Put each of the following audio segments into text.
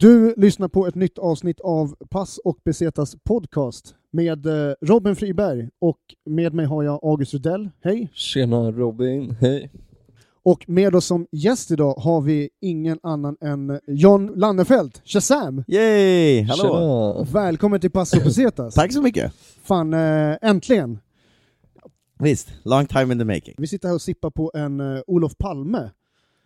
Du lyssnar på ett nytt avsnitt av Pass och Besetas podcast med eh, Robin Friberg och med mig har jag August Rudell. Hej! Tjena Robin, hej. Och med oss som gäst idag har vi ingen annan än John Lannefelt, Shazam! Yay! Hallå! Tjena. Välkommen till Pass och Besetas. Tack så mycket! Fan, eh, äntligen! Visst, long time in the making. Vi sitter här och sippar på en eh, Olof Palme.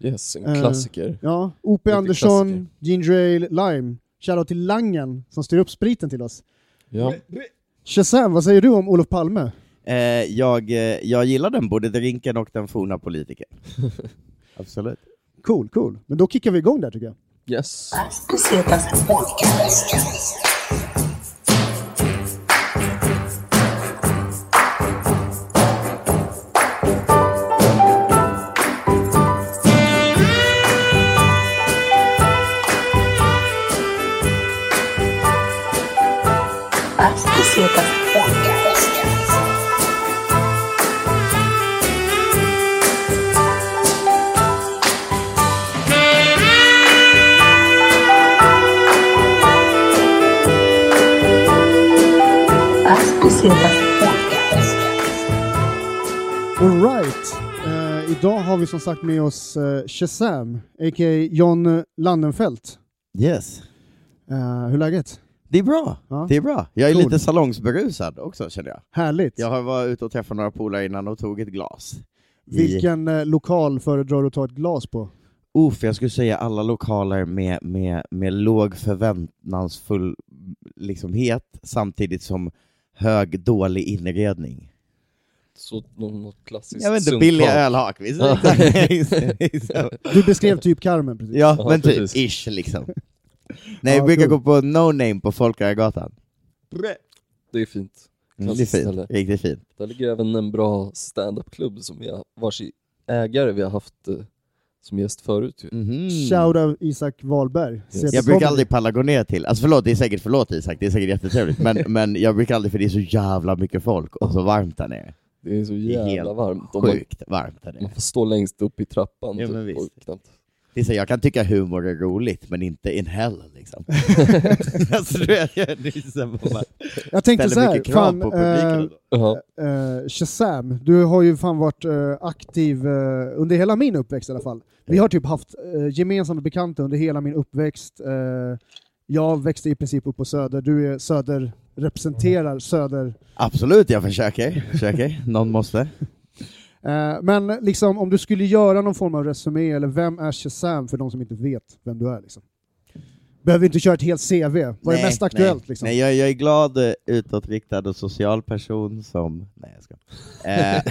Yes, en Eh, klassiker. Ja, O.P. Andersson. Ginger Ale, Lime. Shoutout till Langen som styr upp spriten till oss. Ja. Shazam, vad säger du om Olof Palme? Eh, jag, eh, jag gillar den, både drinken och den forna politikern. Absolut. Cool, cool. Men då kickar vi igång där tycker jag. Yes. Alright. Uh, idag har vi som sagt med oss uh, Shazam, a.k.a. John Landenfelt. Yes. Uh, hur är läget? Det är bra. Ja. Det är bra. Jag är Cool. lite salongsberusad också känner jag. Härligt. Jag har varit ute och träffat några polare innan och tog ett glas. I- Vilken eh, lokal föredrar du att ta ett glas på? Uff, jag skulle säga alla lokaler med, med, med låg förväntansfull liksom, samtidigt som hög dålig inredning. Så något, något klassiskt Jag vet inte, billiga ölhak. Du beskrev typ Carmen precis. ja, Ja, men typ, precis. ish liksom. Nej, Ja, vi brukar cool. gå på No Name på Folkungagatan. Det är fint. Mm, det är fint, riktigt fint. Där ligger även en bra stand-up-klubb som vi har, vars ägare vi har haft eh, som gäst förut ju. Mhm. Shoutout Isak Wahlberg. Yes. Jag brukar aldrig palla gå ner till, alltså förlåt, det är säkert förlåt Isak, det är säkert jättetrevligt, men, men jag brukar aldrig, för det är så jävla mycket folk och så varmt där nere. Det är så är jävla helt varmt. Och man, Sjukt varmt där nere. man får stå längst upp i trappan Ja, typ, men visst. och knappt. Det är så, jag kan tycka humor är roligt, men inte in hell liksom. alltså, du vet, jag, man Jag tänkte så här, fan, på publiken. eh, Jaha. eh, Shazam, du har ju fan varit eh, aktiv eh, under hela min uppväxt i alla fall. Vi har typ haft eh, gemensamma bekanta under hela min uppväxt. Eh, jag växte i princip upp på Söder, du är Söder, representerar Söder. Absolut, jag försöker, försöker. Någon måste. Eh, men liksom, om du skulle göra någon form av resumé, eller vem är Shazam för de som inte vet vem du är? Liksom. Behöver inte köra ett helt CV, vad är mest aktuellt? Nej, Liksom? nej jag, jag är glad, eh, utåtriktad och social person som... Nej, jag ska. Eh,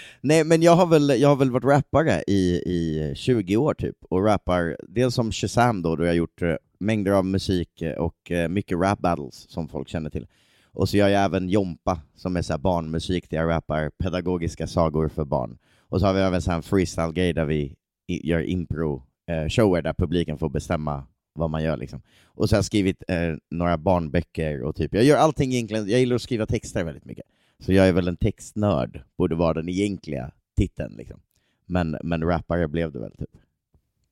nej, men jag har, väl, jag har väl varit rappare i, i 20 år typ, och rappar dels som Shazam då, då jag har gjort mängder av musik och mycket rap battles som folk känner till. Och så gör jag även Jompa, som är så här barnmusik där jag rappar pedagogiska sagor för barn. Och så har vi även så här en freestyle-grej där vi gör impro-shower där publiken får bestämma vad man gör liksom. Och så har jag skrivit eh, några barnböcker och typ, jag gör allting egentligen, jag gillar att skriva texter väldigt mycket. Så jag är väl en textnörd, borde vara den egentliga titeln liksom. Men, men rappare blev det väl typ.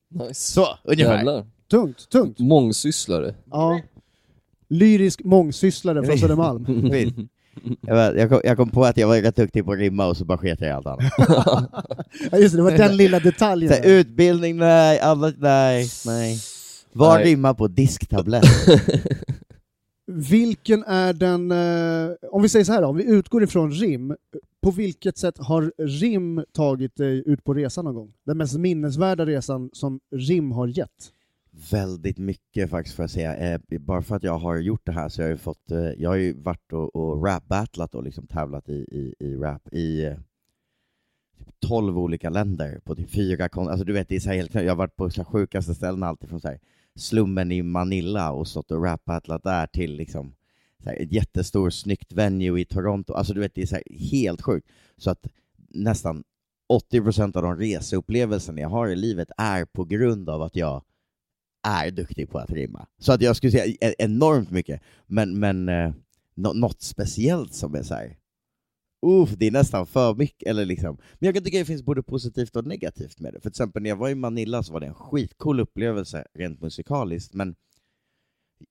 Nice. Så, ungefär. Jävlar. Tungt, tungt. Mångsysslare. Ja. Lyrisk mångsysslare från Södermalm. Jag, vet, jag, kom, jag kom på att jag var rätt duktig på att rimma och så bara sket jag i allt annat. Ja, just det, det var den lilla detaljen. Så här, utbildning, nej, annat, nej, nej. Var Nej. rimma på disktablett? Vilken är den, eh, om vi säger så här då, om vi utgår ifrån rim, på vilket sätt har rim tagit dig ut på resan någon gång? Den mest minnesvärda resan som rim har gett? Väldigt mycket faktiskt får jag säga. Eh, bara för att jag har gjort det här så har jag ju fått, eh, jag har ju varit och, och rap-battlat och liksom tävlat i, i, i rap i eh, typ 12 olika länder på typ fyra kon- alltså du vet det är så här helt Jag har varit på så här sjukaste ställen alltid från så här slummen i Manila och stått och rap-battlat där till liksom så här, ett jättestort snyggt venue i Toronto. Alltså du vet det är så här helt sjukt. Så att nästan 80% av de reseupplevelser jag har i livet är på grund av att jag är duktig på att rimma. Så att jag skulle säga e-, enormt mycket, men, men eh, något speciellt som är så här. Uff, det är nästan för mycket, eller liksom. Men jag kan tycka att det finns både positivt och negativt med det. För till exempel när jag var i Manila så var det en skitcool upplevelse rent musikaliskt, men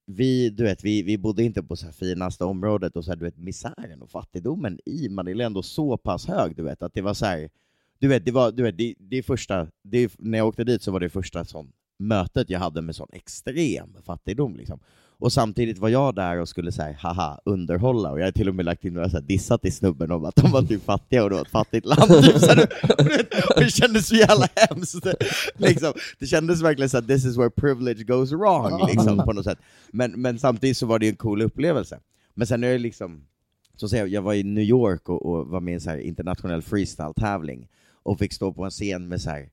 vi, du vet, vi, vi bodde inte på så här finaste området och så här, du vet, misären och fattigdomen i Manila är ändå så pass hög, du vet, att det var så här, du vet, det var, du vet, det, det första, det, när jag åkte dit så var det första sån mötet jag hade med sån extrem fattigdom liksom. Och samtidigt var jag där och skulle säga haha, underhålla, och jag har till och med lagt in några så här dissat till snubben om att de var typ fattiga och det var ett fattigt land. Typ, så här, och det- kändes så jävla hemskt. Liksom. Det kändes verkligen så att this is where privilege goes wrong, liksom, på något sätt. Men, men samtidigt så var det en cool upplevelse. Men sen är det liksom, så säger jag, var i New York och, och var med i en så internationell freestyle-tävling, och fick stå på en scen med så här,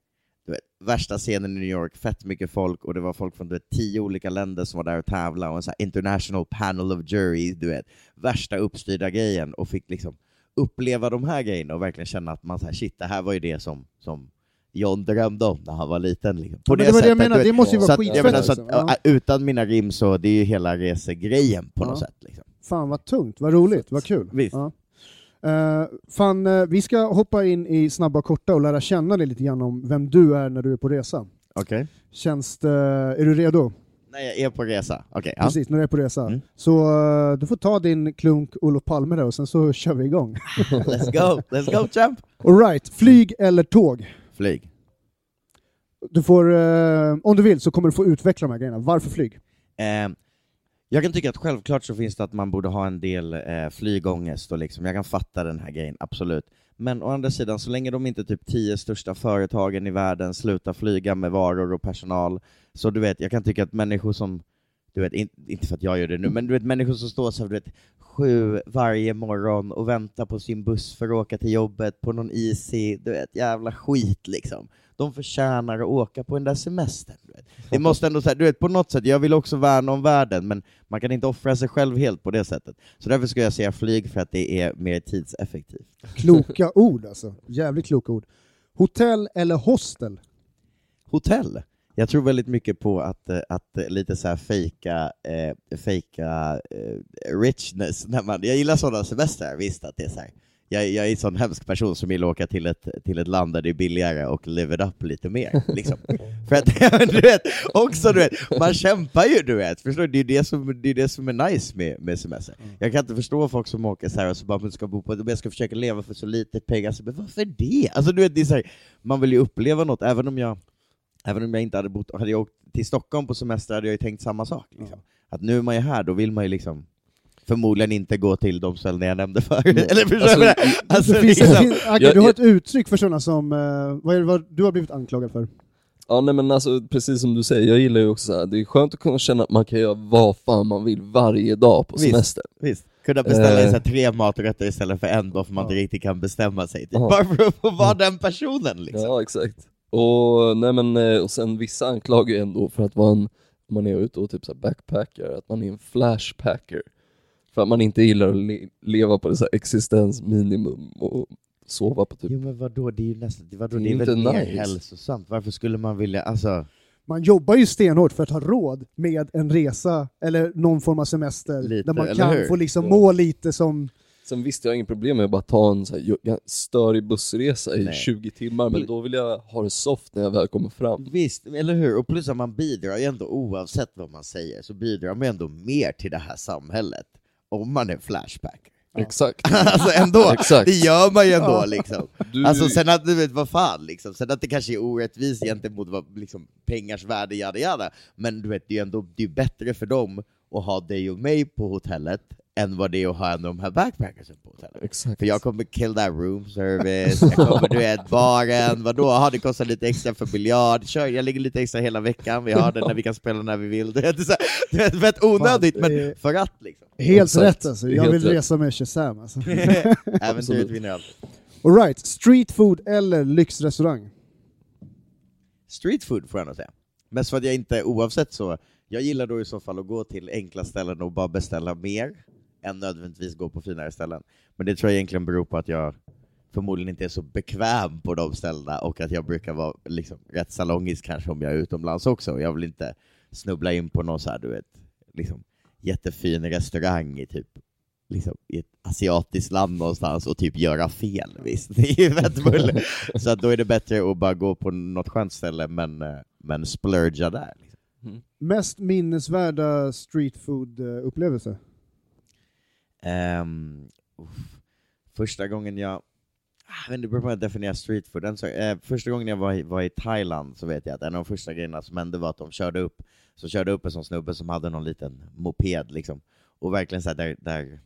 vet, värsta scenen i New York, fett mycket folk, och det var folk från du vet, tio olika länder som var där och tävlade, och en så international panel of jury, du vet, värsta uppstyrda grejen, och fick liksom uppleva de här grejerna och verkligen känna att man så här, shit, det här var ju det som, som John drömde om när han var liten. Liksom. Ja, men det det jag menar, det måste ju vara skitfett, menar, att, liksom. Ja. ja, Utan mina rim så, det är ju hela resegrejen på Ja. något sätt. Liksom. Fan vad tungt, vad roligt, vad kul. Visst. Ja. Eh, fan, eh, vi ska hoppa in i snabba och korta och lära känna dig lite grann om vem du är när du är på resa. Okej? Känns det, är du redo? När jag är på resa? Okej, ja. Precis, när du är på resa. Mm. Så eh, du får ta din klunk Olof Palme där och sen så kör vi igång. Let's go, let's go champ! Alright, flyg eller tåg? Flyg. Du får, om du vill så kommer du få utveckla de här grejerna. Varför flyg? Eh, jag kan tycka att självklart så finns det att man borde ha en del eh, flygångest, och liksom, jag kan fatta den här grejen, absolut. Men å andra sidan, så länge de inte typ tio största företagen i världen slutar flyga med varor och personal, så du vet, jag kan tycka att människor som, du vet, in, inte för att jag gör det nu, men du vet människor som står så här, du vet, sju varje morgon och väntar på sin buss för att åka till jobbet på någon easy, du vet, jävla skit liksom. De förtjänar att åka på den där semestern. Du vet. Det måste ändå, så här, du vet, på något sätt, jag vill också värna om världen, men man kan inte offra sig själv helt på det sättet. Så därför ska jag säga flyg för att det är mer tidseffektivt. Kloka ord alltså. Jävligt kloka ord. Hotell eller hostel? Hotell. Jag tror väldigt mycket på att, eh, att eh, lite så här fejka, eh, fejka eh, richness. När man, jag gillar sådana semestrar, visst att det är så här. Jag, jag är en sån hemsk person som vill åka till ett, till ett land där det är billigare och live it up lite mer. Liksom. För att, du vet, också du vet, man kämpar ju du vet, förstår du? Det är det som, det är, det som är nice med, med semester. Jag kan inte förstå folk som åker så här och så bara "Men ska bo på, jag ska försöka leva för så lite pengar, så, men varför det? Alltså du vet, det är så här, man vill ju uppleva något, även om jag Även om jag inte hade bott, hade jag åkt till Stockholm på semester hade jag ju tänkt samma sak. Liksom. Att nu är man ju här, då vill man ju liksom förmodligen inte gå till de ställen jag nämnde förut. Eller förstår Alltså? Alltså, det finns, liksom, finns, Agge, Jag- du har jag- ett uttryck för sådana som, eh, vad är det vad du har blivit anklagad för? Ja nej men alltså precis som du säger, jag gillar ju också så här. det är skönt att kunna känna att man kan göra vad fan man vill varje dag på Visst. semester. visst, kunna beställa Eh. så här, tre maträtter istället för en bara för man inte riktigt kan bestämma sig. Typ. Ja. Bara för att få vara den personen liksom. Ja exakt. Och, nej men, eh, och sen vissa anklagar ju ändå för att vara en, om man är ute och typ så här backpacker, att man är en flashpacker. För att man inte gillar att le leva på det så här existensminimum och sova på typ Jo men vadå, det är ju nästan, vadå, Det det är är, väl inte mer nice. hälsosamt? Varför skulle man vilja, alltså... Man jobbar ju stenhårt för att ha råd med en resa eller någon form av semester Lite, där man kan hur? få liksom må lite som... Sen visst, jag har inget problem med att bara ta en så här, störig bussresa i Nej. 20 timmar, men då vill jag ha det soft när jag väl kommer fram. Visst, eller hur? Och plus att man bidrar ju ändå, oavsett vad man säger, så bidrar man ändå mer till det här samhället om man är flashbacker. Exakt. alltså ändå, Exakt. det gör man ju ändå Ja. liksom. Du, Alltså sen att, du vet vad fan liksom, sen att det kanske är orättvist gentemot vad, liksom, pengars värde, jada jada, men du vet, det är ju ändå det är bättre för dem att ha dig och mig på hotellet än vad det är att ha en av de här backpackersen på hotellet. Exakt. För jag kommer kill that room service, jag kommer du vet, baren, vadå, har det kostar lite extra för biljard, kör, jag ligger lite extra hela veckan, vi har det när vi kan spela när vi vill. Det är så här, vet, fett onödigt, Fan, det men är- för att liksom. Helt Exakt. rätt alltså, jag Helt vill rätt. resa med Shazam alltså. Äventyret Absolut. vinner allt. Alright, street food eller lyxrestaurang? Street food får jag nog säga. Mest för att jag inte, oavsett så, jag gillar då i så fall att gå till enkla ställen och bara beställa mer, än nödvändigtvis gå på finare ställen. Men det tror jag egentligen beror på att jag förmodligen inte är så bekväm på de ställena, och att jag brukar vara liksom, rätt salongisk kanske om jag är utomlands också. Jag vill inte snubbla in på någon så här, du vet, liksom, jättefin restaurang i typ liksom, i ett asiatiskt land någonstans och typ göra fel, visst. Det är ju fett bull. Så att då är det bättre att bara gå på något skönt ställe men, eh, men splurga där. Liksom. Mm. Mest minnesvärda street food-upplevelse? Ehm, uff. första gången jag... Ah, Jag vet inte, det beror på hur jag definierar street food. En sak- eh, första gången jag var i, var i Thailand så vet jag att en av de första grejerna som hände var att de körde upp, så körde upp en sån snubbe som hade någon liten moped liksom. Och verkligen så här, där, där,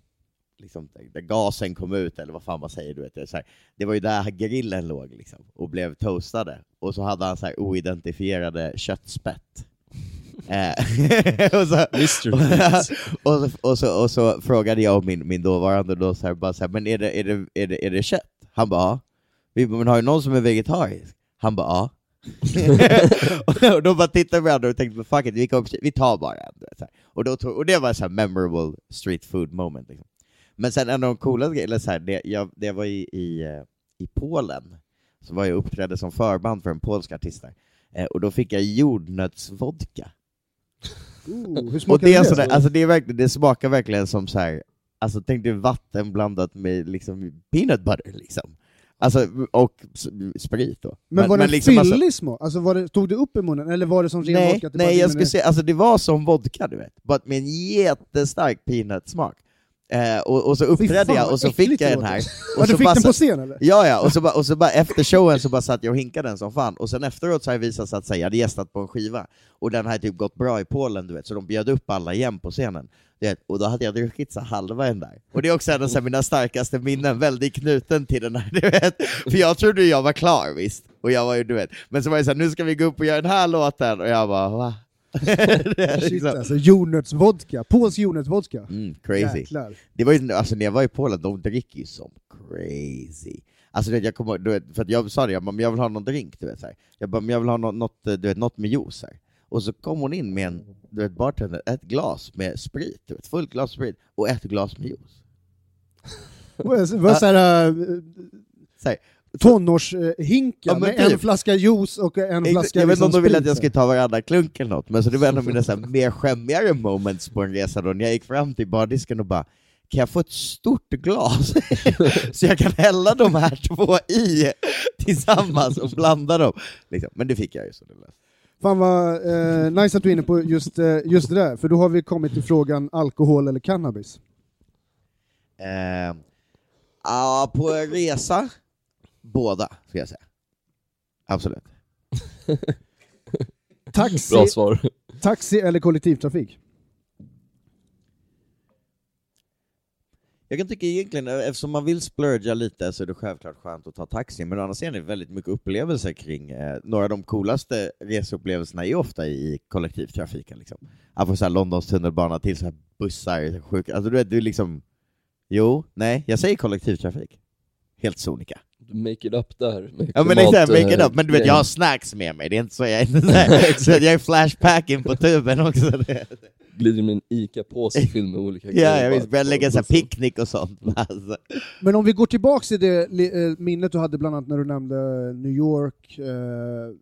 liksom, där, där gasen kom ut, eller vad fan man säger, du vet. Det, är så här, det var ju där grillen låg liksom, och blev toastade. Och så hade han så här oidentifierade köttspett. Eh, och så, och, så, och, så, och så frågade jag och min, min dåvarande då så här, bara så här, men är det, är, det, är, det, är det kött? Han bara ja. Vi bara, Men har du någon som är vegetarisk? Han bara ja. och då bara tittade vi varandra och tänkte fuck it, vi, kom, vi tar bara en. Och, då tog, och det var så här memorable street food moment. Liksom. Men sen en av de coolaste grejerna, så här, det, jag, det var i, i, eh, i Polen, så var jag uppträdde som förband för en polsk artist där. Eh, och då fick jag jordnötsvodka. Ooh, Och det, är det? sådär, alltså det, är verkligen, det smakar verkligen som så här. alltså tänk dig vatten blandat med liksom peanut butter liksom. Alltså, och sprit då. men, var det en liksom, alltså, fyllig smak? Alltså, var det, tog det upp i munnen, eller var det som ren Nej, vodka? bara nej jag skulle säga, alltså det var som vodka du vet, but med en jättestark peanutsmak. Eh, och, och så uppträdde fan, jag och så fick jag det den här. Och Ja, du så fick bara den på scen eller? Ja, ja, och så, bara, och så bara efter showen så bara satt jag och hinkade den som fan, och sen efteråt så har jag visat sig att jag hade gästat på en skiva, och den hade typ gått bra i Polen, du vet, så de bjöd upp alla igen på scenen. Du vet, och då hade jag druckit så halva den där. Och det är också en av mina starkaste minnen, väldigt knuten till den här, du vet. För jag trodde jag var klar visst, och jag var ju, du vet, men så var det så här, nu ska vi gå upp och göra den här låten, och jag bara, va? Det Shit liksom- alltså, jordnötsvodka. Polsk jordnötsvodka. Mm, crazy. Jäklar. Det var ju, alltså när jag var i Polen, de dricker ju som crazy. Alltså du vet, jag kommer, du vet, för att jag sa det, jag, bara, jag vill ha någon drink, du vet så här. Jag bara, jag vill ha något, något, du vet, något med juice här. Och så kom hon in med en, du vet, bartender, ett glas med sprit, du vet, fullt glas sprit, och ett glas med juice. Vad Så här, Tonårshinkar Ja, med en typ. flaska juice och en flaska jag vet inte liksom om de ville att jag skulle ta varandra klunk eller något, men så det var en av mina så här, mer skämmigare moments på en resa då, när jag gick fram till bardisken och bara kan jag få ett stort glas så jag kan hälla de här två i tillsammans och blanda dem? Liksom. Men det fick jag ju. Så det löste. Fan vad eh, nice att du är inne på just, eh, just det där, för då har vi kommit till frågan alkohol eller cannabis. Eh, ja, på en resa, båda, ska jag säga. Absolut. Taxi, Bra svar. taxi eller kollektivtrafik? Jag kan tycka egentligen, eftersom man vill splurga lite så är det självklart skönt att ta taxi, men å andra sidan är det väldigt mycket upplevelser kring, eh, några av de coolaste reseupplevelserna är ofta i kollektivtrafiken. Liksom. Att få så här Londons tunnelbana till så här bussar, sjuk, alltså du vet, du liksom, jo, nej, jag säger kollektivtrafik. Helt sonika. Make it up där. med Ja men exakt, make it up, men du vet jag har snacks med mig, det är inte så jag är inte så jag är flashpacking på tuben också. Glider med en ICA-påse fylld med olika Ja, jag visst, börjar lägga så picknick och sånt. Alltså. Men om vi går tillbaks till det eh, minnet du hade bland annat när du nämnde New York, eh,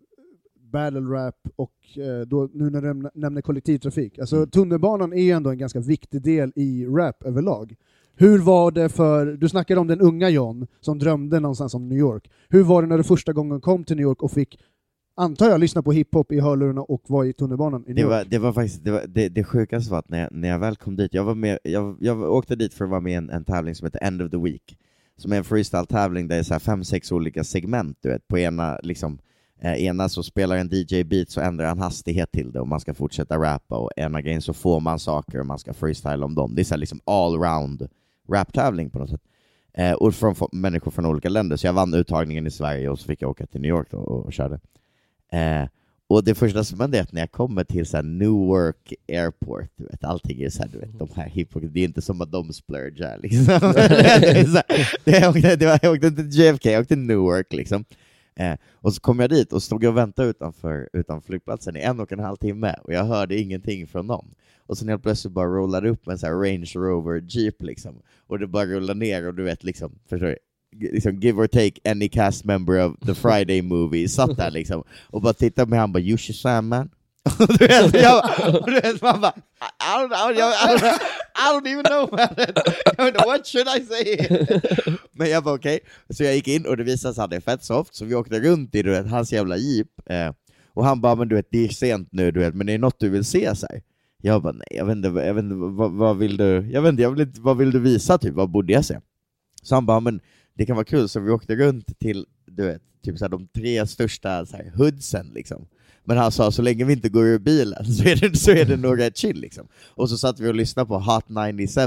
battle rap och eh, då, nu när du nämner, nämner kollektivtrafik. Alltså Mm. tunnelbanan är ju ändå en ganska viktig del i rap överlag. Hur var det för, du snackade om den unga John som drömde någonstans om New York. Hur var det när du första gången kom till New York och fick, antar jag, lyssna på hiphop i hörlurarna och var i tunnelbanan i New Det York? var, det var faktiskt, det, var, det, det sjukaste var att när jag, när jag väl kom dit, jag, var med, jag, jag åkte dit för att vara med i en, en tävling som heter End of the Week, som är en freestyle-tävling där det är så här fem, sex olika segment, du vet, på ena liksom Eh, ena så spelar en DJ beat så ändrar han hastighet till det och man ska fortsätta rappa och ena grejen så får man saker och man ska freestyle om dem. Det är så liksom all-round rap-tävling på något sätt. Eh, och från människor från olika länder, så jag vann uttagningen i Sverige och så fick jag åka till New York då och, och körde. Eh, och det första som hände är att när jag kommer till så här Newark Airport, du vet, allting är så här, du vet, de här hiphop, det är inte som att de splurgar liksom. det är här, det, jag, åkte, det var, jag åkte till JFK, jag åkte till Newark liksom. Eh, och så kom jag dit och stod och väntade utanför, utanför flygplatsen i en och en halv timme och jag hörde ingenting från någon. Och sen helt plötsligt bara rullar upp en sån här Range Rover Jeep liksom. Och det bara rullar ner och du vet liksom, förstår du? Liksom, give or take any cast member of the Friday movie satt där liksom och bara tittade på mig han bara 'You Shazam man' du vet, jag, du vet man bara I, don't, I, don't, I, don't, I don't even know man. I mean, what should I say? Men jag bara okej, så jag gick in och det visade sig att han är fett soft, så vi åkte runt i du vet, hans jävla jeep, eh, Och han bara, men du vet, det är sent nu, du vet, men det är något du vill se så här. Jag bara, nej, jag vet inte, jag vet inte vad, vad vill du, jag vet inte, jag vill inte, vad vill du visa typ, vad borde jag se? Så han bara, men det kan vara kul, så vi åkte runt till, du vet, typ så här, de tre största så här, hoodsen liksom. Men han sa, så länge vi inte går ur bilen så är det, så är det nog rätt chill liksom. Och så satt vi och lyssnade på Hot 97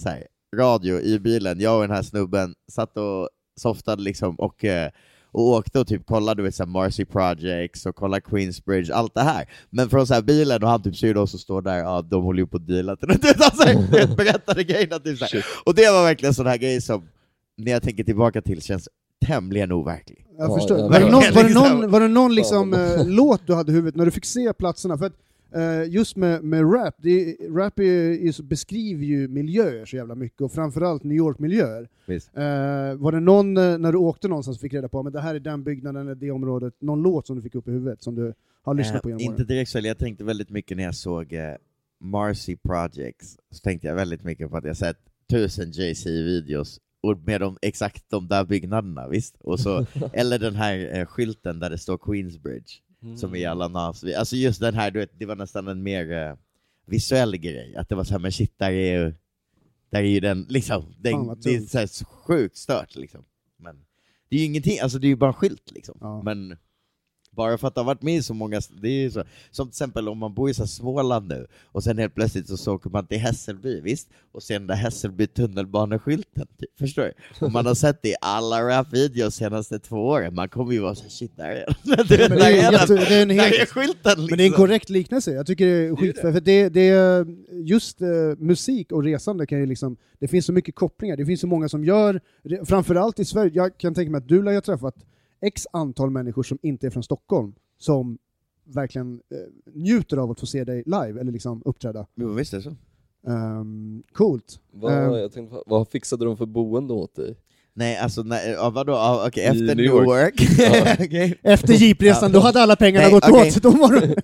så här, radio i bilen, jag och den här snubben satt och softade liksom, och eh, och åkte och typ kollade du vet, så här Marcy Projects och kollade Queensbridge, allt det här. Men från så här bilen, och han typ ser oss och står där, ja de håller ju på att deala till det. Alltså, vet, berättade grejerna typ så här. Och det var verkligen sån här grej som, när jag tänker tillbaka till, känns tämligen overklig. Jag Ja, förstår. var, det någon, verkligen, var, det någon, liksom. var det någon liksom, eh, låt du hade i huvudet när du fick se platserna? För att, just med, med rap, det rap är, är, beskriver ju miljöer så jävla mycket, och framförallt New York-miljöer. Eh, var det någon, eh, när du åkte någonstans, fick reda på att det här är den byggnaden eller det området, någon låt som du fick upp i huvudet som du har lyssnat på Eh, genom inte åren? direkt så, jag tänkte väldigt mycket när jag såg eh, Marcy Projects, så tänkte jag väldigt mycket på att jag sett tusen JC-videos och med de, exakt de där byggnaderna, visst? Och så, eller den här eh, skylten där det står Queensbridge, som är i alla nas. Alltså just den här, du vet, det var nästan en mer eh, visuell grej, att det var så här, men shit, där är ju, där är ju den, liksom, den, det är tungt. så, här, så sjukt stört liksom. Men det är ju ingenting, alltså det är ju bara en skylt liksom. Ja. Men bara för att det har varit med i så många, det är så, som till exempel om man bor i så Småland nu, och sen helt plötsligt så, så åker man till Hässelby, visst? Och sen där Hässelby tunnelbaneskylten, typ, förstår du? Och man har sett det i alla rap-videos senaste två åren, man kommer ju vara så shit, där är den! Där det, är är jätte, den! det är en Där helt är skylten liksom! Men det är en korrekt liknelse, jag tycker det är skit, för det, det är just eh, musik och resande kan ju liksom, det finns så mycket kopplingar, det finns så många som gör, framförallt i Sverige, jag kan tänka mig att du lär ha träffat x antal människor som inte är från Stockholm, som verkligen eh, njuter av att få se dig live, eller liksom uppträda. Jo, visst är det så. Um, coolt. Vad, Eh, jag tänkte, vad fixade de för boende åt dig? Nej, alltså nej, ja, vadå, ja, I efter New New York. York. Okej. Efter jeepresan, då hade alla pengarna Nej, gått okej. åt. Då var det...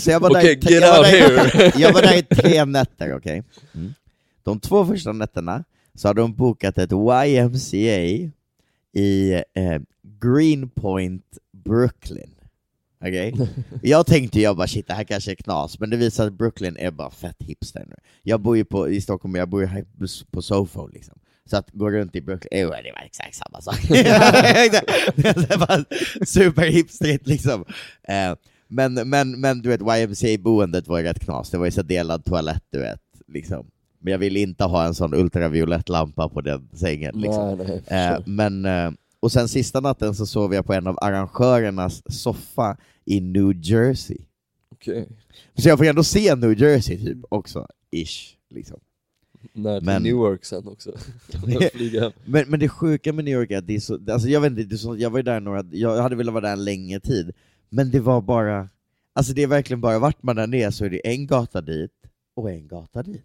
Så jag var Okej, där, jag var där, jag var där i tre nätter, okej? Mm. De två första nätterna så hade de bokat ett YMCA i eh, Greenpoint, Brooklyn. Okej? Jag tänkte jag bara shit, det här kanske är knas, men det sig att Brooklyn är bara fett hipster nu. Jag bor ju på, i Stockholm, jag bor ju här på Sofo liksom. Så att gå runt i Brooklyn, jo, det var exakt samma sak. superhipstrigt liksom. Eh, men, men, men du vet, YMCA-boendet var ju rätt knas, det var ju så delad toalett du vet. Liksom. Men jag ville inte ha en sån ultraviolett lampa på den sängen. Liksom. Nej, nej, Eh, men, eh, och sen sista natten så sov jag på en av arrangörernas soffa i New Jersey. Okej. Så jag får ändå se New Jersey typ också, ish. Liksom. När till Men- Newark sen också. Men, men det sjuka med New York är att det är så, alltså jag vet inte, det så, jag var ju där några, jag hade velat vara där en längre tid, men det var bara, alltså det är verkligen bara vart man än är så är det en gata dit och en gata dit.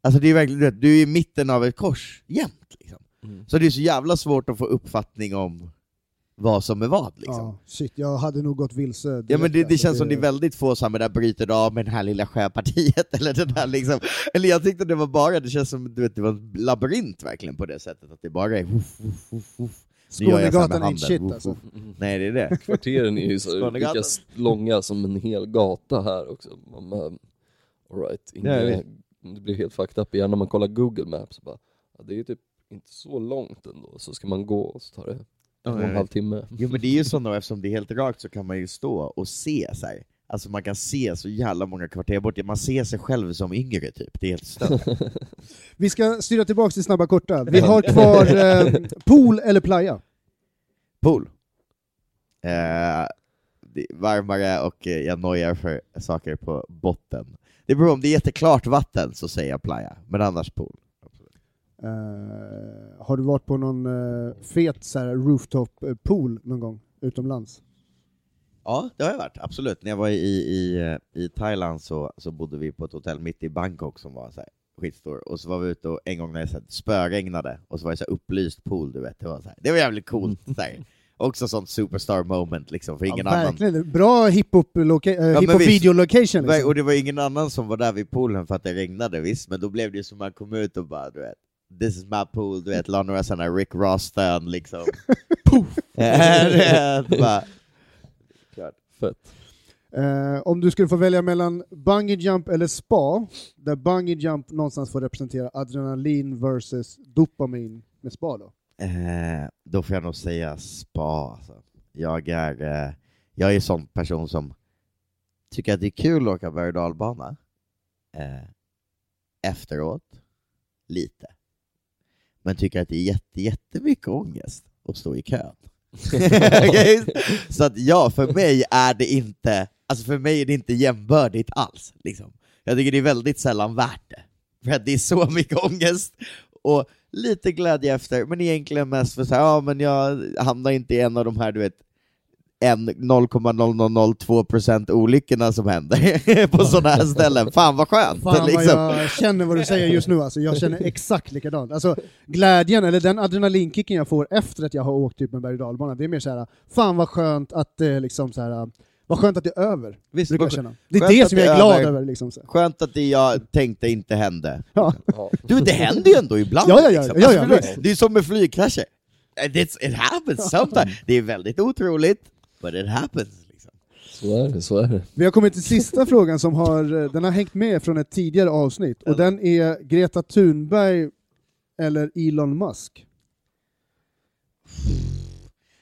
Alltså det är verkligen, du vet, du är i mitten av ett kors jämt liksom. Mm. Så det är så jävla svårt att få uppfattning om vad som är vad liksom. Ja, shit, jag hade nog gått vilse. Ja men det, det alltså. känns som det är väldigt få som där bryter av med det här lilla sjöpartiet, eller den här liksom, eller jag tyckte det var bara, det känns som du vet, det var en labyrint verkligen på det sättet, att det bara är Skånegatan är inte shit Woof, alltså. Nej det är det. Kvarteren är ju så lika långa som en hel gata här också. Man, man, all right. Ja, jag Inga, det blir helt fucked up igen när man kollar Google Maps. Bara, ja, det är typ inte så långt ändå, så ska man gå och så tar det en och en halv timme. Jo men det är ju så då, eftersom det är helt rakt så kan man ju stå och se så här. Alltså man kan se så jävla många kvarter bort, man ser sig själv som yngre typ, det är helt stört. Vi ska styra tillbaka till snabba korta. Vi har kvar eh, pool eller playa. Pool. Eh, det är varmare och eh, jag nojar för saker på botten. Det beror om det är jätteklart vatten så säger jag playa, men annars pool. Eh, har du varit på någon eh, fet så här, rooftop eh, pool någon gång utomlands? Ja, det har jag varit, absolut. När jag var i, i, i Thailand så, så bodde vi på ett hotell mitt i Bangkok som var så här skitstor, och så var vi ute och en gång när det spöregnade, och så var det så här upplyst pool, du vet. Det var, så här, det var jävligt coolt. Så. Också sånt superstar moment liksom, för ingen ja, annan bra hiphop loca- eh, men hiphop visst. video location. Nej, Liksom. Och det var ingen annan som var där vid poolen för att det regnade visst, men då blev det ju som man kom ut och bara du vet This is my pool, du vet, la några sådana Rick Ross-stön liksom. Poof! bara, Fett. Eh, om du skulle få välja mellan bungee jump eller spa, där bungee jump någonstans får representera adrenalin versus dopamin med spa då? Eh, då får jag nog säga spa. Alltså. Jag är eh, jag är en sån person som tycker att det är kul att åka berg och dalbana. Eh, efteråt, lite. Men tycker att det är jätte, jättemycket ångest att stå i kön. Okej? Så att ja, för mig är det inte, alltså för mig är det inte jämbördigt alls. Liksom. Jag tycker det är väldigt sällan värt det. För att det är så mycket ångest, och lite glädje efter, men egentligen mest för så här, ja men jag hamnar inte i en av de här, du vet, en 0,0002% olyckorna som händer på sådana här ställen. Fan vad skönt! Fan vad liksom. jag känner vad du säger just nu alltså. jag känner exakt likadant. Alltså, glädjen, eller den adrenalinkicken jag får efter att jag har åkt typ en berg och dalbana, det är mer såhär, fan vad skönt att det liksom så här. Vad skönt att det är över, Visst, brukar jag känna. Det är det som jag är glad över. över. Liksom, så. Skönt att det jag tänkte inte hände. Ja. Ja. Du, det händer ju ändå ibland. Ja, ja, ja, liksom. ja, ja, Alltså, visst. det är som med flygkrascher. It's, it happens sometimes. Det är väldigt otroligt, but it happens. Liksom. Så är det, så är det. Vi har kommit till sista frågan som har, eh, den har hängt med från ett tidigare avsnitt, och den är Greta Thunberg eller Elon Musk?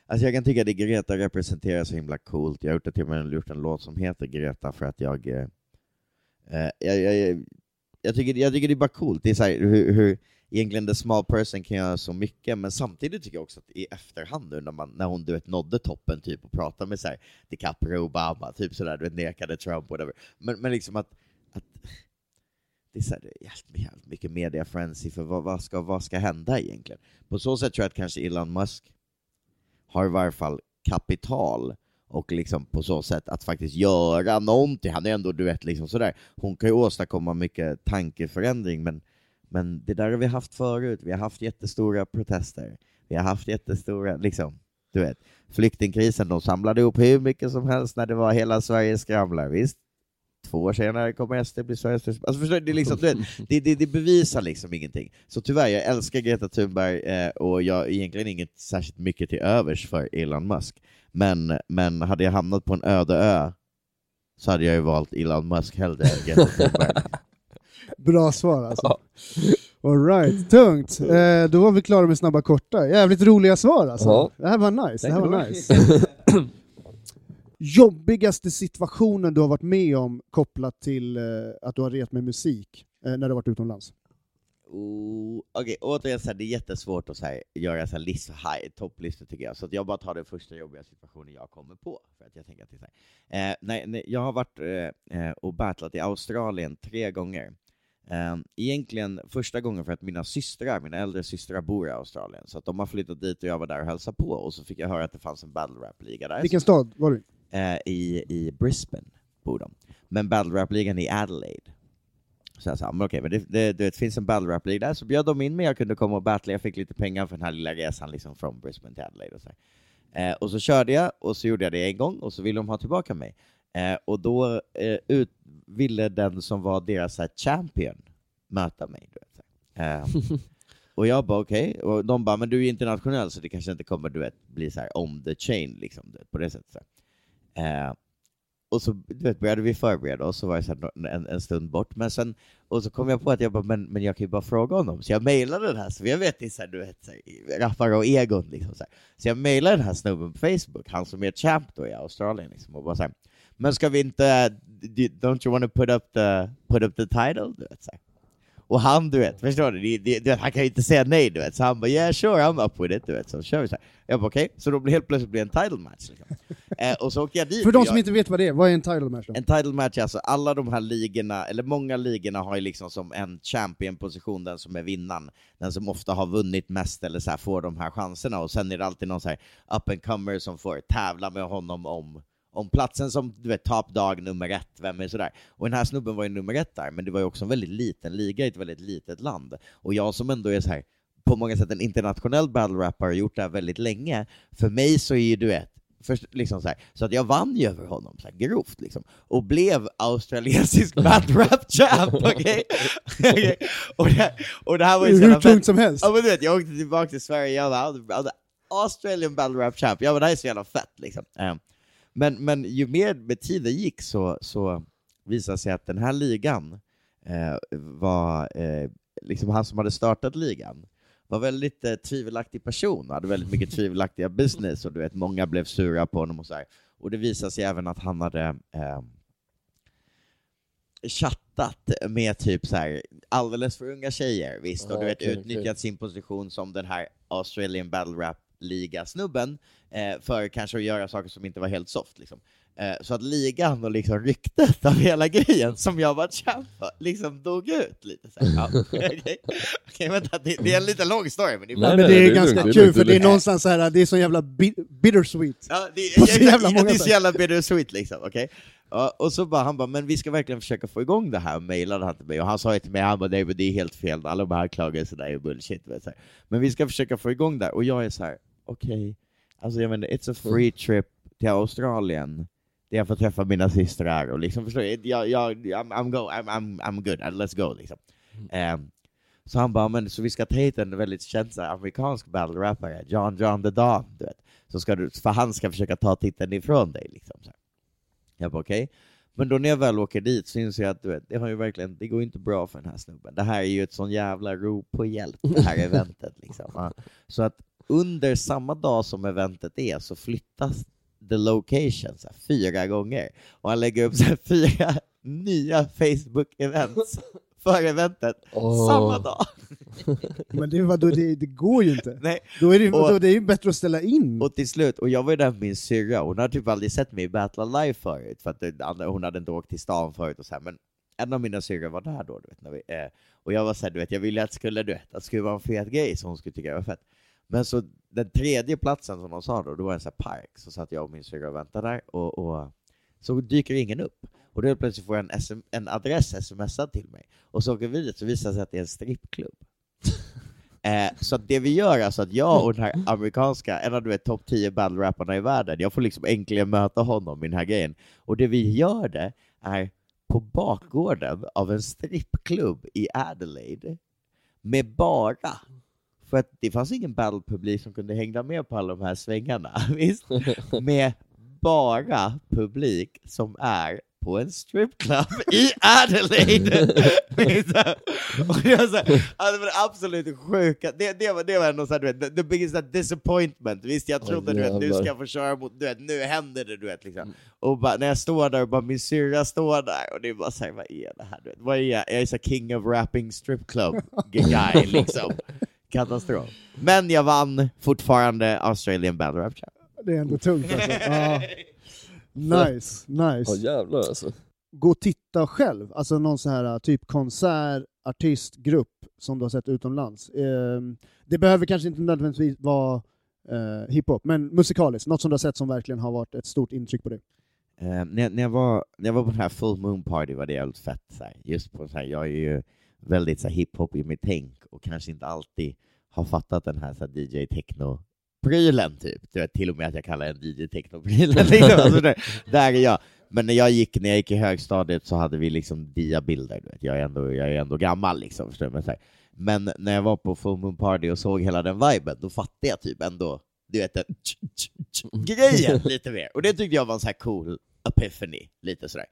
Alltså jag kan tycka att det Greta representerar så himla coolt. Jag har gjort, till och med gjort en låt som heter Greta för att jag... Eh, eh, jag, jag, jag, tycker, jag tycker det är bara coolt. Det är så här, hur, hur egentligen the small person kan göra så mycket, men samtidigt tycker jag också att i efterhand nu när, man, när hon du vet, nådde toppen typ och pratade med så här, DiCaprio, Obama, typ sådär, du vet, nekade Trump, whatever. Men, men liksom att, att det är, så här, det är jävligt mycket media frenzy för vad, vad, ska, vad ska hända egentligen? På så sätt tror jag att kanske Elon Musk har i varje fall kapital och liksom på så sätt att faktiskt göra någonting. Han är ändå, du vet, liksom sådär. Hon kan ju åstadkomma mycket tankeförändring, men, men det där har vi haft förut. Vi har haft jättestora protester. Vi har haft jättestora, liksom, du vet, flyktingkrisen, de samlade ihop hur mycket som helst när det var hela Sverige skramlar, visst? Två år senare kommer SD bli Sveriges. Alltså förstår du, det, är liksom, du vet, det, det, det bevisar liksom ingenting. Så tyvärr, jag älskar Greta Thunberg eh, och jag har egentligen inget särskilt mycket till övers för Elon Musk. Men, men hade jag hamnat på en öde ö så hade jag ju valt Elon Musk hellre än Greta Thunberg. Bra svar alltså. Alright, tungt. Eh, då var vi klara med snabba korta. Jävligt roliga svar alltså. Ja. Det här var nice. Det här var nice. Jobbigaste situationen du har varit med om kopplat till eh, att du har ret med musik eh, när du har varit utomlands? Oh, Okej, återigen, så här, det är jättesvårt att så här, göra så här list, high, topplistor tycker jag, så jag bara tar den första jobbiga situationen jag kommer på. För att jag tänker att det är. Eh, nej, nej, jag har varit eh, eh, och battlat i Australien tre gånger. Eh, egentligen första gången för att mina systrar, mina äldre systrar bor i Australien, så att de har flyttat dit och jag var där och hälsade på, och så fick jag höra att det fanns en battle rap-liga där. Vilken stad var du? Eh, i, i Brisbane bor de. Men battle rap-ligan i Adelaide. Så jag sa, men okej, men det, det, det finns en battle rap-liga där, så bjöd de in mig, jag kunde komma och battla, jag fick lite pengar för den här lilla resan liksom från Brisbane till Adelaide och så eh, Och så körde jag, och så gjorde jag det en gång, och så ville de ha tillbaka mig. Eh, och då eh, ut, ville den som var deras här, champion möta mig. Du vet, så här. Eh, och jag bara okej, och de bara men du är internationell så det kanske inte kommer du vet, bli så här on the chain liksom, på det sättet. Eh, och så du vet, började vi förbereda oss, så var det så här, en, en stund bort, men sen, och så kom jag på att jag bara, men, men jag kan ju bara fråga honom, så jag mejlade den här, så jag vet, det är så här, du vet, så här, och egon liksom, så, här. så jag mejlade den här snubben på Facebook, han som är champ då i Australien, liksom, och bara så här, men ska vi inte, eh, don't you want to put up the, put up the title? Du vet, så här. Och han, du vet, förstår du? Det, det, det, han kan ju inte säga nej, du vet. Så han bara yeah sure, I'm up with it, du vet. Så kör vi så här. Jag bara okej, så då blir helt plötsligt blir en title match. Liksom. eh, och så åker jag dit. För de som jag, inte vet vad det är, vad är en title match då? En title match är alltså, alla de här ligorna, eller många ligorna har ju liksom som en champion-position, den som är vinnaren, den som ofta har vunnit mest eller så här, får de här chanserna, och sen är det alltid någon så här up and comer som får tävla med honom om om platsen som du vet, top dog nummer ett, vem är sådär? Och den här snubben var ju nummer ett där, men det var ju också en väldigt liten liga i ett väldigt litet land. Och jag som ändå är så här på många sätt en internationell battle rapper och gjort det här väldigt länge, för mig så är ju du vet, Först, liksom så, här, så att jag vann ju över honom så här, grovt liksom, och blev australiensisk battle rap champ, okej? Okej? och, det, och det här var ju Hur tungt som helst. Ja men du vet, jag åkte tillbaka till Sverige, jag var jag var Australian battle rap champ, ja men det här är så jävla fett liksom. Eh, Men, men ju mer med tiden gick så, så visade sig att den här ligan eh, var, eh, liksom han som hade startat ligan, var väldigt eh, tvivelaktig person och hade väldigt mycket tvivelaktiga business och du vet, många blev sura på honom och så här. Och det visade sig även att han hade eh, chattat med typ så här alldeles för unga tjejer, visst, och du vet, utnyttjat sin position som den här Australian Battle Rap liga-snubben eh, för kanske att göra saker som inte var helt soft. Liksom. Eh, så att ligan och liksom ryktet av hela grejen som jag var champ för, liksom dog ut lite. Så här. Ja, okej. Okej, vänta, det, det är en lite lång story, men det är Nej, men nej, det är det är ganska lugnt, det är kul, för det är är någonstans så här, det är så jävla bi- bittersweet. Ja, det, jag, så jävla många det är så jävla bittersweet liksom, okej? Ja, och så bara, han bara, men vi ska verkligen försöka få igång det här, mejlade han till mig, och han sa ju till mig, han bara, det är helt fel, alla de här anklagelserna är bullshit, men vi ska försöka få igång det här, och jag är så här: okej, alltså jag menar, it's a free trip till Australien, där jag får träffa mina systrar, och liksom, förstår du, jag, jag, I'm, I'm, go, I'm, I'm, I'm good, let's go liksom. Ehm, så han bara, men så vi ska ta hit en väldigt känd så här, amerikansk battle rappare, John John the Don, du vet. Så ska du, för han ska försöka ta titeln ifrån dig liksom. Så här. Jag bara okej. Men då när jag väl åker dit så inser jag att du vet, det har ju verkligen, det går inte bra för den här snubben. Det här är ju ett sån jävla rop på hjälp, det här eventet liksom. Så att under samma dag som eventet är så flyttas the location så här, fyra gånger. Och han lägger upp så här, fyra nya Facebook-events för eventet Åh. samma dag. Men det, var, då, det, det går ju inte. Nej. Då är det, Och- då, det är ju bättre att ställa in. Och till slut, och jag var ju där med min syrra, hon hade typ aldrig sett mig battla live förut, för att hon hade inte åkt till stan förut och så här, men en av mina syrror var där då, du vet, när vi, eh, och jag var såhär, du vet, jag ville att skulle, du vet, att det skulle vara en fet grej som hon skulle tycka var fett. Men så den tredje platsen som de sa då, då var en sån här park, så satt jag och min syrra och väntade där, och, och så dyker ingen upp. Och då plötsligt får jag en, SM, en adress smsad till mig, och så åker vi dit, så visar det sig att det är en strippklubb. Eh, så att det vi gör, alltså att jag och den här amerikanska, en av du vet topp 10 battle-rapparna i världen, jag får liksom äntligen möta honom i den här grejen. Och det vi gör det är på bakgården av en strippklubb i Adelaide, med bara för att det fanns ingen battle-publik som kunde hänga med på alla de här svängarna, visst? Med bara publik som är på en stripclub i Adelaide! och jag så här, alltså det absolut sjuka, det, det, var, det var ändå såhär, du vet, the, biggest disappointment, visst jag trodde du vet, nu ska jag få köra mot, du vet, nu händer det du vet liksom. Och bara, när jag står där och bara min syrra står där, och det är bara såhär, vad är det här? Du vet? Vad är jag? Jag är så king of rapping strip club guy liksom. Katastrof. Men jag vann fortfarande Australian Battle Rap Champ. Det är ändå tungt alltså. Ja. Nice, Ja nice. jävlar alltså. Gå och titta själv, alltså någon sån här typ konsert, artistgrupp som du har sett utomlands. Ehm, det behöver kanske inte nödvändigtvis vara eh, hiphop, men musikaliskt, något som du har sett som verkligen har varit ett stort intryck på dig. Eh, när, jag- när, jag var, när jag var på den här Full Moon Party var det jävligt fett. Så här. Just på så här, jag är ju väldigt så här, hiphop i mitt tänk och kanske inte alltid har fattat den här, så här DJ techno prylen typ. Du vet, till och med att jag kallar den DJ techno-prylen. liksom. alltså, där, där är jag. Men när jag gick, när jag gick i högstadiet så hade vi liksom diabilder, du vet. Jag är ändå, jag är ändå gammal liksom, förstår? Men, så här. Men när jag var på Full Moon Party och såg hela den viben, då fattade jag typ ändå, du vet den grejen lite mer. Och det tyckte jag var en så här cool epiphany, lite sådär.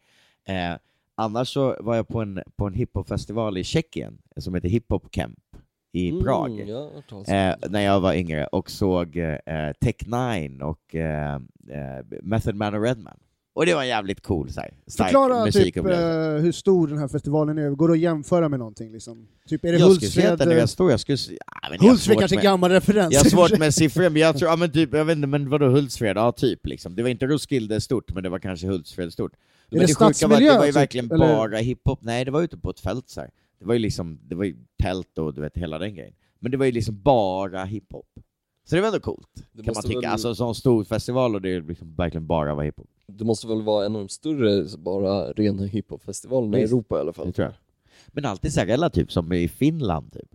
Eh, annars så var jag på en, på en hiphopfestival i Tjeckien, som heter Hiphop Camp i Prag. Mm, ja, talas om Eh, när jag var yngre och såg eh, Tech Nine och eh, eh, Method Man och Redman. Och det var en jävligt cool så här, Förklara typ musikupplevelse. eh, hur stor den här festivalen är, går det att jämföra med någonting? Liksom? Typ, är det jag skulle säga att Hultsfred? den är eh, stor, jag skulle säga... Ja, men Hultsfred kanske är med- gammal referens. Jag har svårt med siffror, men jag tror, ja men typ, jag vet inte, men vadå Hultsfred? Ja, typ liksom. Det var inte Roskilde stort, men det var kanske Hultsfred stort. Men det det, sjuka var att det var ju typ, verkligen eller? bara hiphop, nej det var ute på ett fält så här. Det var ju liksom, det var ju tält och du vet hela den grejen. Men det var ju liksom bara hiphop. Så det var ändå coolt, Det kan man tycka. väl- Alltså en sån stor festival och det är liksom verkligen bara var hiphop. Det måste väl vara en av de större så bara rena hiphopfestivalerna i. Europa i alla fall. Det tror jag. Men alltid så här relativt som i Finland typ.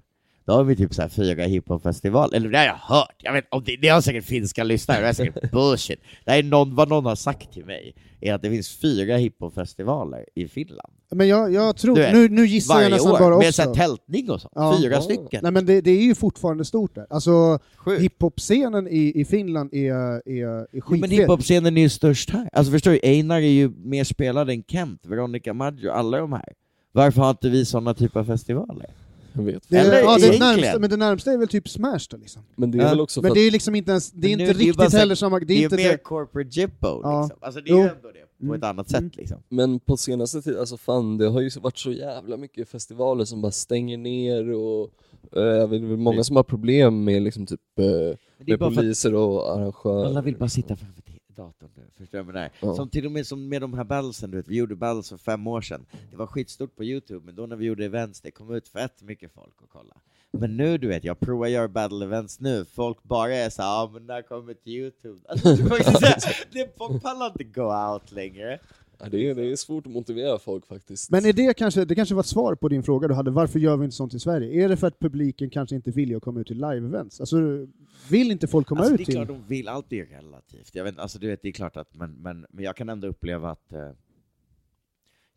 Då har vi typ så här fyra hiphopfestivaler, eller det har jag hört, jag vet om det, det har säkert finska lyssnare, det är säkert bullshit. Det är någon, vad någon har sagt till mig, är att det finns fyra hiphopfestivaler i Finland. Men jag, jag tror, vet, nu, nu gissar jag Varje nästan år, bara med så också. här tältning och sånt. Ja. Fyra Ja. stycken. Nej men det, det är ju fortfarande stort där. Alltså hiphop-scenen i, i Finland är, är, är Men skitfet. hiphop-scenen är ju störst här. Alltså förstår du, Einar är ju mer spelad än Kent, Veronica Maggio, alla de här. Varför har inte vi sådana typer av festivaler? Jag vet. det, Eller ja, det egentligen. närmsta, men det närmsta är väl typ Smash då liksom. Men det är Ja. väl också för Men att det är liksom inte ens, det är Men inte nu- det är ju bara riktigt så här- heller samma, det Det är inte mer det. corporate jippo Ja. liksom. Alltså det är ju Jo. ändå det, på Mm. ett annat Mm. sätt liksom. Men på senaste tiden, alltså fan det har ju varit så jävla mycket festivaler som bara stänger ner och eh, jag vet, det är många som har problem med liksom typ eh, Men det är med bara för att poliser och arrangörer. alla vill bara sitta framför datorn nu, förstår du vad jag menar? Ja. Som till och med som med de här battlesen, du vet, vi gjorde battles för fem år sedan. Det var skitstort på Youtube, men då när vi gjorde events, det kom ut fett mycket folk att kolla. Men nu du vet, jag provar att göra battle events nu, folk bara är såhär ja men när kommer till Youtube? Alltså, det, är faktiskt det, folk pallar inte go out längre. Ja, det, är, det är svårt att motivera folk faktiskt. Men är det kanske, det kanske var ett svar på din fråga du hade, varför gör vi inte sånt i Sverige? Är det för att publiken kanske inte vill att komma ut till live-events? Alltså, vill inte folk komma alltså, ut det är till... klart de vill, allt är relativt. Jag vet, alltså, du vet, det är klart att, men, men, men jag kan ändå uppleva att eh,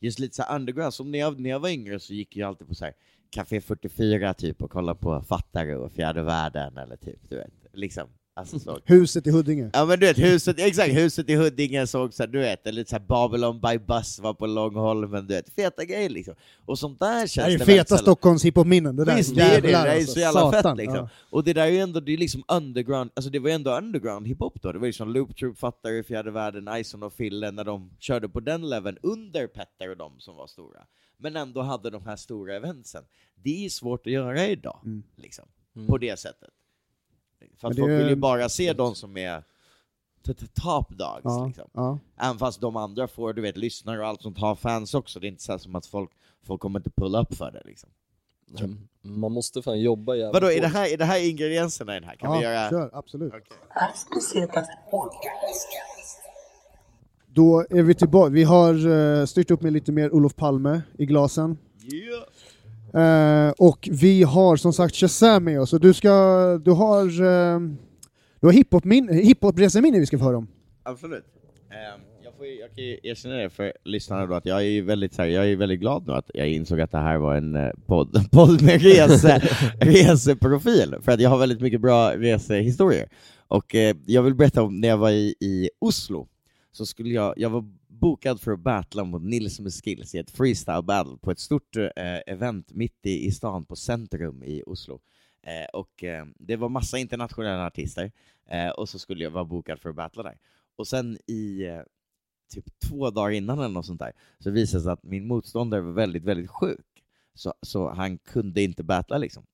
just lite så underground, som när jag, när jag var yngre så gick jag alltid på så här Café 44 typ och kollade på Fattare och Fjärde Världen eller typ, du vet, liksom. Alltså så. Huset i Huddinge. Ja men du vet, huset, exakt, huset i Huddinge såg så här, du vet, eller så här Babylon by bus var på Långholmen, du vet, feta grejer liksom. Och sånt där känns Det är ju väldigt feta Stockholms hiphop-minnen, det där. Visst, det är det, det är alltså. så jävla Satan. fett liksom. Ja. Och det där är ju ändå, det är liksom underground, alltså det var ju ändå underground hiphop då, det var ju som Loop Troop, Fattare, Fjärde Världen, Ison och Fille när de körde på den leveln under Petter och de som var stora. Men ändå hade de här stora eventsen. Det är svårt att göra idag, Mm. liksom. Mm. På det sättet. För att folk vill ju bara se de som är top dogs Ja, liksom. ja. Även fast de andra får, du vet, lyssnare och allt sånt har fans också, det är inte så som att folk, folk kommer inte pulla upp för det liksom. Mm. Man måste fan jobba jävligt Vadå, är det här, är det här ingredienserna i den här? Kan ja, vi göra... kör, absolut. Aspesetas Då är vi tillbaka. Vi har uh, styrt upp med lite mer Olof Palme i glasen. Yeah. Eh, och vi har som sagt Shazam med oss, och du, ska, du har, uh, du har hiphop-reseminne vi ska få höra om. Absolut. Ehm, jag, får, jag kan ju erkänna det för lyssnarna då att jag är väldigt, här, jag är väldigt glad nu att jag insåg att det här var en eh, podd, podd med rese, reseprofil, för att jag har väldigt mycket bra resehistorier. Och eh, jag vill berätta om när jag var i, i Oslo, så skulle jag, jag var bokad för att battla mot Nils med skills i ett freestyle battle på ett stort eh, event mitt i, i stan på Centrum i Oslo. Eh, och eh, det var massa internationella artister, eh, och så skulle jag vara bokad för att battla där. Och sen i eh, typ två dagar innan eller något sånt där, så visade det sig att min motståndare var väldigt, väldigt sjuk. Så, så han kunde inte battla liksom.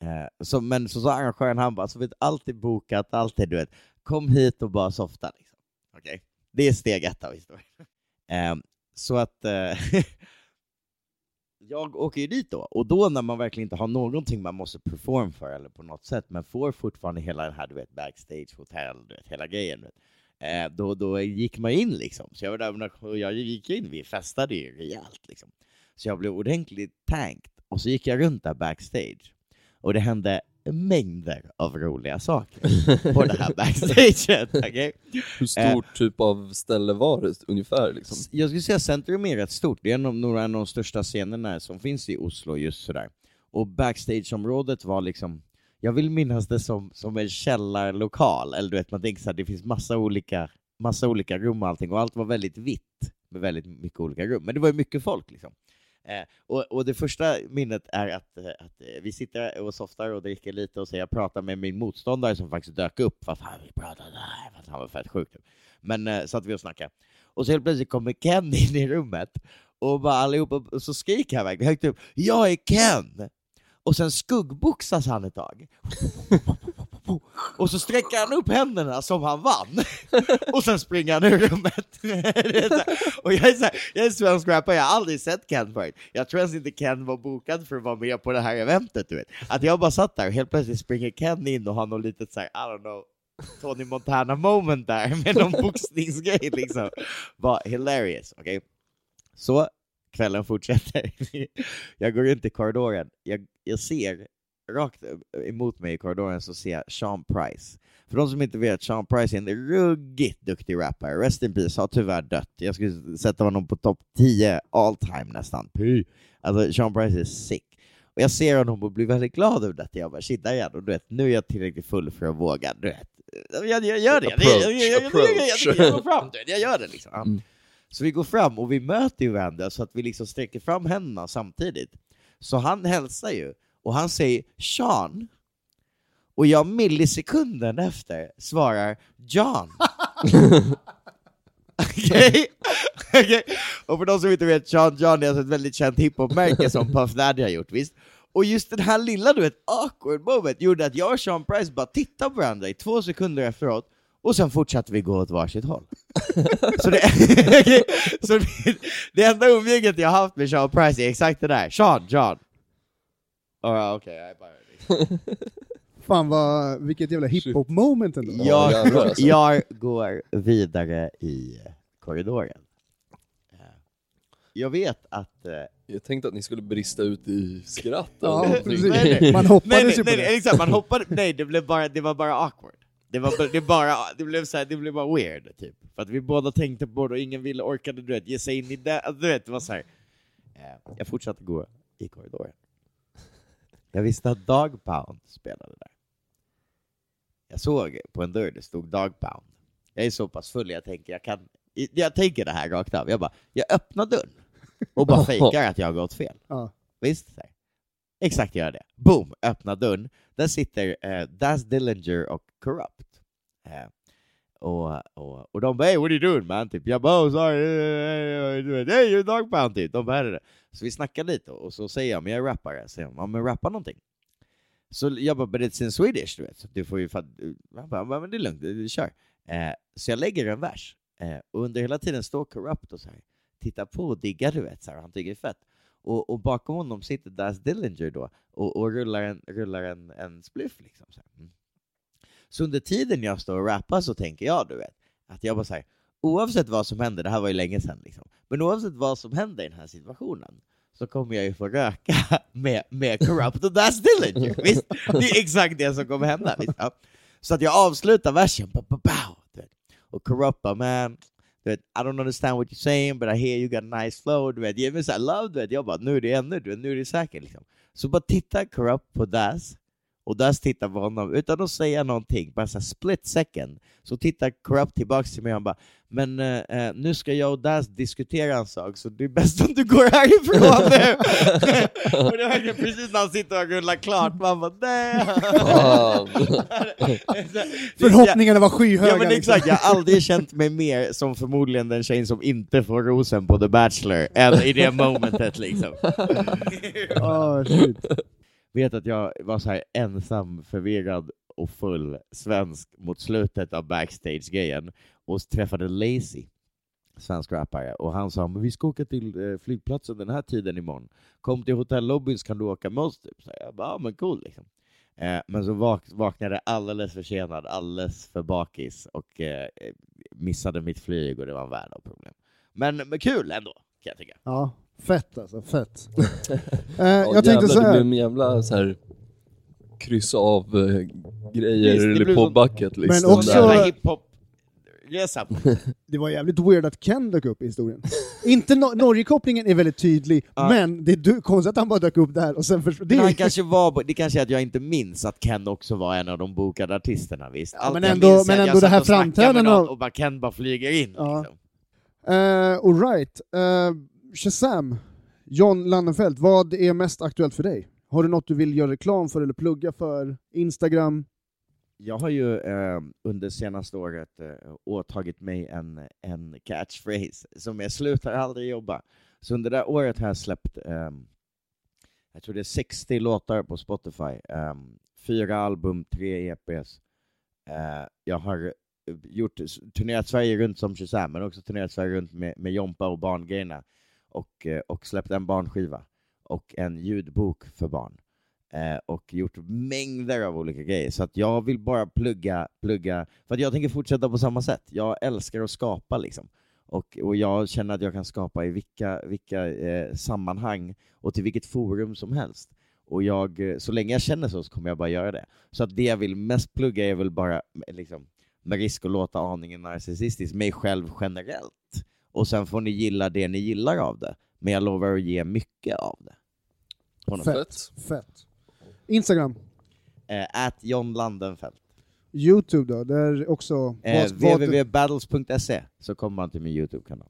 Eh, så, men så sa arrangören, han bara, så vet, allt är bokat, allt är du vet, kom hit och bara softa liksom. Okej? Det är steg ett av historien. Eh, så att eh, jag åker ju dit då, och då när man verkligen inte har någonting man måste perform för eller på något sätt, men får fortfarande hela den här du vet, backstage, hotell, du vet, hela grejen. Du vet. Eh, då, då gick man in liksom. Så jag var där och jag gick in, vi festade ju rejält liksom. Så jag blev ordentligt tankt och så gick jag runt där backstage, och det hände mängder av roliga saker på det här backstaget. okej? Hur stort typ av ställe var det ungefär liksom? Jag skulle säga Centrum är rätt stort, det är en av, några av de största scenerna som finns i Oslo just sådär. Och backstageområdet var liksom, jag vill minnas det som, som en källarlokal, eller du vet man tänker såhär, det finns massa olika, massa olika rum och allting, och allt var väldigt vitt med väldigt mycket olika rum, men det var ju mycket folk liksom. Eh, och, och det första minnet är att, eh, att eh, vi sitter och softar och dricker lite och så jag pratar med min motståndare som faktiskt dök upp för han pratade där, han var fett sjuk. Typ. Men eh, satt vi och snackade. Och så helt plötsligt kommer Ken in i rummet och bara allihopa, och så skriker han verkligen högt upp ”Jag är Ken!” Och sen skuggboxas han ett tag. Och så sträcker han upp händerna som han vann, och sen springer han ur rummet. Och jag är, så här, jag är svensk rappare, jag har aldrig sett Ken förut. Jag tror ens inte Ken var bokad för att vara med på det här eventet, du vet. Att jag bara satt där och helt plötsligt springer Ken in och har något litet så här, I don't know, Tony Montana moment där med någon boxningsgrej liksom. Var hilarious, okej? Så, kvällen fortsätter. jag går runt i korridoren, jag, jag ser rakt eh, emot mig i korridoren så ser jag Sean Price. För de som inte vet, Sean Price är en ruggigt duktig rappare. Rest in peace, har tyvärr dött. Jag skulle sätta honom på topp 10 all time nästan. Alltså Sean Price är sick. Och jag ser honom och blir väldigt glad över detta. Jag bara shit, där. Och du vet, nu är jag tillräckligt full för att våga. Du vet. Jag, jag, gör det. Jag, går fram. Jag gör det liksom. Mm. Så vi går fram och vi möter ju varandra så att vi liksom sträcker fram händerna samtidigt. Så han hälsar ju och han säger Sean, och jag millisekunden efter svarar John. Okej? Okej? Och för de som inte vet, Sean John är alltså ett väldigt känt hiphop-märke som Puff Daddy har gjort, visst? Och just den här lilla du vet, awkward moment gjorde att jag och Sean Price bara tittade på varandra i två sekunder efteråt, och sen fortsatte vi gå åt varsitt håll. så det, så det, det enda umgänget jag haft med Sean Price är exakt det där. Sean, John. Oh, Okej, jag. Fan vad, vilket jävla hiphop moment ändå. Ja, Jag, alltså. jag går vidare i korridoren. Eh, Jag vet att... eh, Jag tänkte att ni skulle brista ut i skratt. Ja, precis. någonting. Nej, nej. Man hoppades nej, ju på nej, det. nej, exakt, man hoppade, nej det, blev bara, det var bara awkward. Det, var, det, bara, det, blev så här, det blev bara weird, typ. För att vi båda tänkte på det och ingen ville, orkade du vet, ge sig in i det. Alltså, Du vet, det var så här. Eh, Jag fortsatte gå i korridoren. Jag visste att Dog Pound spelade där. Jag såg på en dörr det stod Dog Pound. Jag är så pass full, jag tänker, jag kan, jag tänker det här rakt av. Jag bara, jag öppnar dörren och bara fejkar att jag har gått fel. Ja. Visst? Exakt gör det. Boom! Öppna dörren. Där sitter eh, Daz Dillinger och Corrupt. Eh, och, och, och de bara hey, what are you doing man? Typ. Jag bara oh, sorry, eh, hey you're dog pound typ. De bara. Så vi snackar lite och så säger jag men jag är rappare. Så säger ja men rappa någonting. Så jag bara but it's in Swedish du vet. Så du får ju fan... Eh, han bara men det är lugnt, du kör. Eh, så jag lägger en vers. Eh, och under hela tiden står Corrupt och så här, tittar på och diggar du vet. Så här, han tycker det är fett. Och, och bakom honom sitter Daz Dillinger då och, och rullar en, rullar en, en spliff liksom. Så, här. Mm. så under tiden jag står och rappar så tänker jag, du vet, att jag bara säger oavsett vad som händer, det här var ju länge sedan liksom, men oavsett vad som händer i den här situationen så kommer jag ju få röka med, med Corrupt och Daz Dillinger, visst? Det är exakt det som kommer hända, visst? Ja. Så att jag avslutar versen, ba, ba, ba, och Corrupt man, du vet, I don't understand what you're saying, but I hear you got a nice flow, du vet, ge mig såhär love, du vet, jag bara, nu är det ännu, du vet, nu är det säkert liksom. Så bara titta Corrupt på Daz, och Daz tittar på honom utan att säga någonting, bara så split second, så tittar Corrupt tillbaks till mig och han bara men eh, eh, nu ska jag och Daz diskutera en sak, så det är bäst om du går härifrån nu! och det var precis när han sitter och rullar klart, man bara nej! Förhoppningarna var skyhöga. Ja men liksom. exakt, jag har aldrig känt mig mer som förmodligen den tjejen som inte får rosen på The Bachelor, än i det momentet liksom. Ah, shit. Vet att jag var så här ensam, förvirrad och full svensk mot slutet av backstage-grejen och träffade Lazy, svensk rappare, och han sa men vi ska åka till eh, flygplatsen den här tiden imorgon. Kom till hotellobbyn så kan du åka med oss. Typ. Så jag bara, ja men cool liksom. Eh, men så vak vaknade alldeles försenad, alldeles för bakis och eh, missade mitt flyg och det var en värld av problem. Men, men kul ändå, kan jag tycka. Ja, fett alltså, fett. eh, Ja, jag tänkte jävlar, så Det här. blev en jävla så här kryss av eh, grejer Visst, det eller blev på sån- bucket. Men också- Jävla hiphop-resa. Det var jävligt weird att Ken dök upp i historien. Inte no Norge-kopplingen är väldigt tydlig, Ja. men det är du- konstigt att han bara dök upp där och sen försvann. Det Men är han kanske var, det kanske är att jag inte minns att Ken också var en av de bokade artisterna visst? Ja, men jag ändå- minns är men jag ändå det satt här och snackade med framträdandet någon av- Och bara Ken bara flyger in Ja. liksom. Uh, Alright, uh, Shazam, John Lannefelt, vad är mest aktuellt för dig? Har du något du vill göra reklam för eller plugga för? Instagram? Jag har ju eh, under senaste året eh, åtagit mig en, en catchphrase som är slutar aldrig jobba. Så under det här året har jag släppt, eh, jag tror det är 60 låtar på Spotify, ehm, fyra album, tre EPs. Eh, jag har eh, gjort, turnerat Sverige runt som Shazam, men också turnerat Sverige runt med, med Jompa och barngrejerna. Och, eh, och släppt en barnskiva och en ljudbok för barn eh, och gjort mängder av olika grejer. Så att jag vill bara plugga, plugga, för att jag tänker fortsätta på samma sätt. Jag älskar att skapa liksom. Och, och jag känner att jag kan skapa i vilka, vilka eh, sammanhang och till vilket forum som helst. Och jag, eh, så länge jag känner så, så kommer jag bara göra det. Så att det jag vill mest plugga är väl bara, liksom, med risk att låta aningen narcissistisk, mig själv generellt. Och sen får ni gilla det ni gillar av det. Men jag lovar att ge mycket av det. Fett. Fett. Instagram. Eh, at John Landenfelt. Youtube då, där också... Eh, www.battles.se så kommer man till min Youtube-kanal.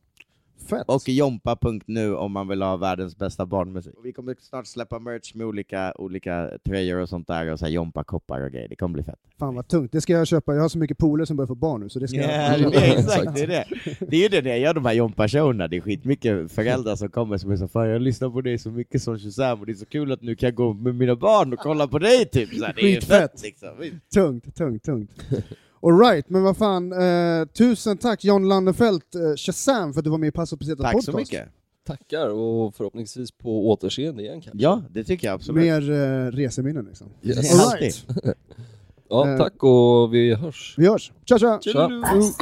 Fett. Och jompa.nu om man vill ha världens bästa barnmusik. Vi kommer snart släppa merch med olika, olika tröjor och sånt där, och så här jompa-koppar och grejer. Det kommer bli fett. Fan vad tungt, det ska jag köpa. Jag har så mycket polare som börjar få barn nu, så det ska Ja, jag... det exakt, det är det. Det är ju det när jag gör de här jompa-showerna, det är skitmycket föräldrar som kommer som är så fan jag lyssnar på dig så mycket som Shazam och det är så kul att nu kan jag gå med mina barn och kolla på dig typ. Så här, det är fett liksom. Tungt, tungt, tungt. Alright, men vad fan, eh, tusen tack John Landenfelt, eh, Shazam, för att du var med i Passo Pesetas Tack podcast. så mycket. Tackar och förhoppningsvis på återseende igen kanske. Ja, det tycker jag absolut. Mer eh, reseminnen liksom. Yes. All Alltid. Ja, Eh. tack och vi hörs. Vi hörs, tja tja! Tja. Las